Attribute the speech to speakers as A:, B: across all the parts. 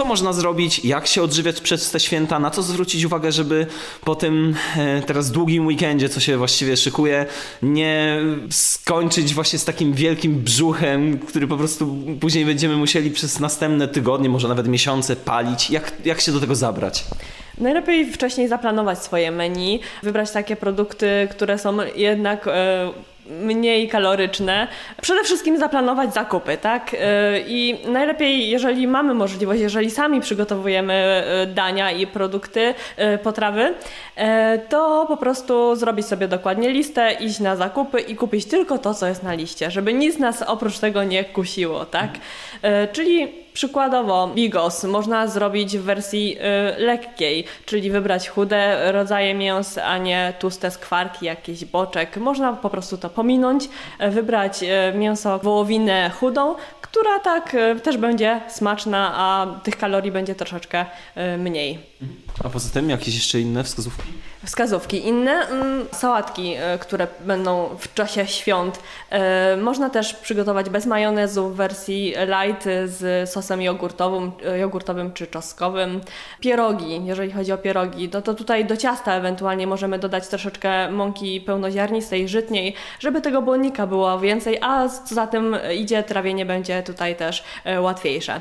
A: Co można zrobić? Jak się odżywiać przez te święta? Na co zwrócić uwagę, żeby po tym e, teraz długim weekendzie, co się właściwie szykuje, nie skończyć właśnie z takim wielkim brzuchem, który po prostu później będziemy musieli przez następne tygodnie, może nawet miesiące palić. Jak, jak się do tego zabrać?
B: Najlepiej wcześniej zaplanować swoje menu, wybrać takie produkty, które są jednak e, mniej kaloryczne. Przede wszystkim zaplanować zakupy, tak? E, I najlepiej, jeżeli mamy możliwość, jeżeli sami przygotowujemy e, dania i produkty, potrawy, to po prostu zrobić sobie dokładnie listę, iść na zakupy i kupić tylko to, co jest na liście, żeby nic nas oprócz tego nie kusiło, tak? Czyli Przykładowo bigos można zrobić w wersji y, lekkiej, czyli wybrać chude rodzaje mięs, a nie tłuste skwarki, jakiś boczek. Można po prostu to pominąć, y, wybrać y, mięso wołowinę chudą, która tak y, też będzie smaczna, a tych kalorii będzie troszeczkę mniej.
A: A poza tym jakieś jeszcze inne wskazówki?
B: Wskazówki inne, mm, sałatki, y, które będą w czasie świąt. Można też przygotować bez majonezu w wersji light z sosem jogurtowym, jogurtowym czy czosnkowym. Pierogi, jeżeli chodzi o pierogi, no to tutaj do ciasta ewentualnie możemy dodać troszeczkę mąki pełnoziarnistej, żytniej, żeby tego błonnika było więcej, a za tym idzie trawienie będzie tutaj też e, łatwiejsze.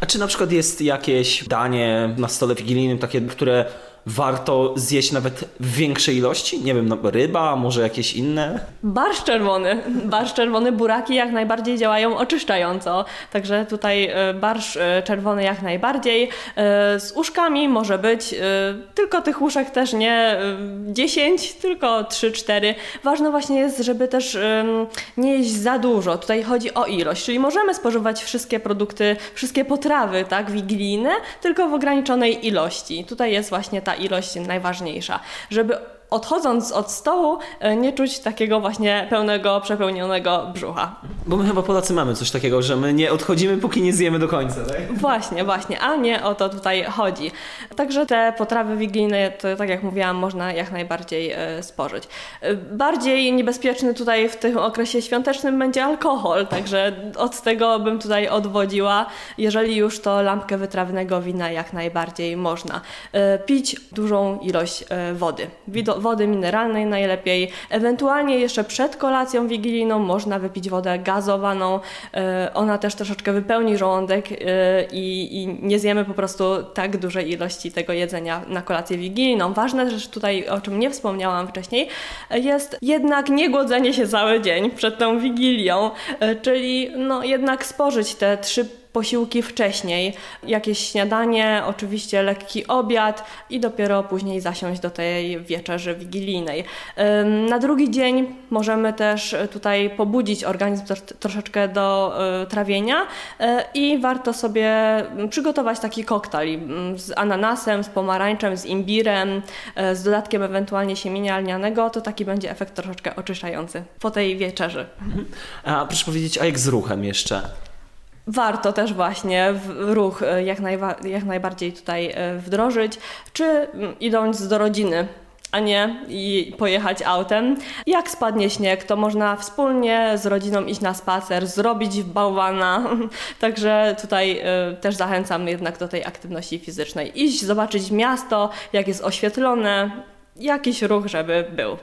A: A czy na przykład jest jakieś danie na stole wigilijnym, takie, które warto zjeść nawet w większej ilości? Nie wiem, no, ryba, może jakieś inne?
B: Barsz czerwony. Barsz czerwony, buraki jak najbardziej działają oczyszczająco. Także tutaj e, barsz e, czerwony jak najbardziej. E, z uszkami może być, tylko tych uszek też nie 10, tylko 3-4. Ważne właśnie jest, żeby też nie jeść za dużo. Tutaj chodzi o ilość, czyli możemy spożywać wszystkie produkty, wszystkie potrawy, tak, wigilijne, tylko w ograniczonej ilości. Tutaj jest właśnie ta ilość najważniejsza, żeby odchodząc od stołu e, nie czuć takiego właśnie pełnego, przepełnionego brzucha.
A: Bo my chyba Polacy mamy coś takiego, że my nie odchodzimy, póki nie zjemy do końca, tak?
B: Właśnie, właśnie, a nie o to tutaj chodzi. Także te potrawy wigilijne, to tak jak mówiłam, można jak najbardziej e, spożyć. E, bardziej niebezpieczny tutaj w tym okresie świątecznym będzie alkohol, także od tego bym tutaj odwodziła. Jeżeli już to lampkę wytrawnego wina jak najbardziej można. Pić dużą ilość wody wody mineralnej najlepiej. Ewentualnie jeszcze przed kolacją wigilijną można wypić wodę gazowaną. E, ona też troszeczkę wypełni żołądek e, i, nie zjemy po prostu tak dużej ilości tego jedzenia na kolację wigilijną. Ważna rzecz tutaj, o czym nie wspomniałam wcześniej, jest jednak nie głodzenie się cały dzień przed tą wigilią, e, czyli no jednak spożyć te trzy posiłki wcześniej, jakieś śniadanie, oczywiście lekki obiad i dopiero później zasiąść do tej wieczerzy wigilijnej. Na drugi dzień możemy też tutaj pobudzić organizm troszeczkę do e, trawienia e, i warto sobie przygotować taki koktajl z ananasem, z pomarańczem, z imbirem, e, z dodatkiem ewentualnie siemienia lnianego, to taki będzie efekt troszeczkę oczyszczający po tej wieczerzy.
A: A proszę powiedzieć, a jak z ruchem jeszcze?
B: Warto też właśnie ruch e, jak, najwa- jak najbardziej tutaj e, wdrożyć, czy mm, idąc do rodziny a nie i pojechać autem. Jak spadnie śnieg, to można wspólnie z rodziną iść na spacer, zrobić bałwana. Także tutaj y, też zachęcam jednak do tej aktywności fizycznej. Iść, zobaczyć miasto, jak jest oświetlone, jakiś ruch, żeby był.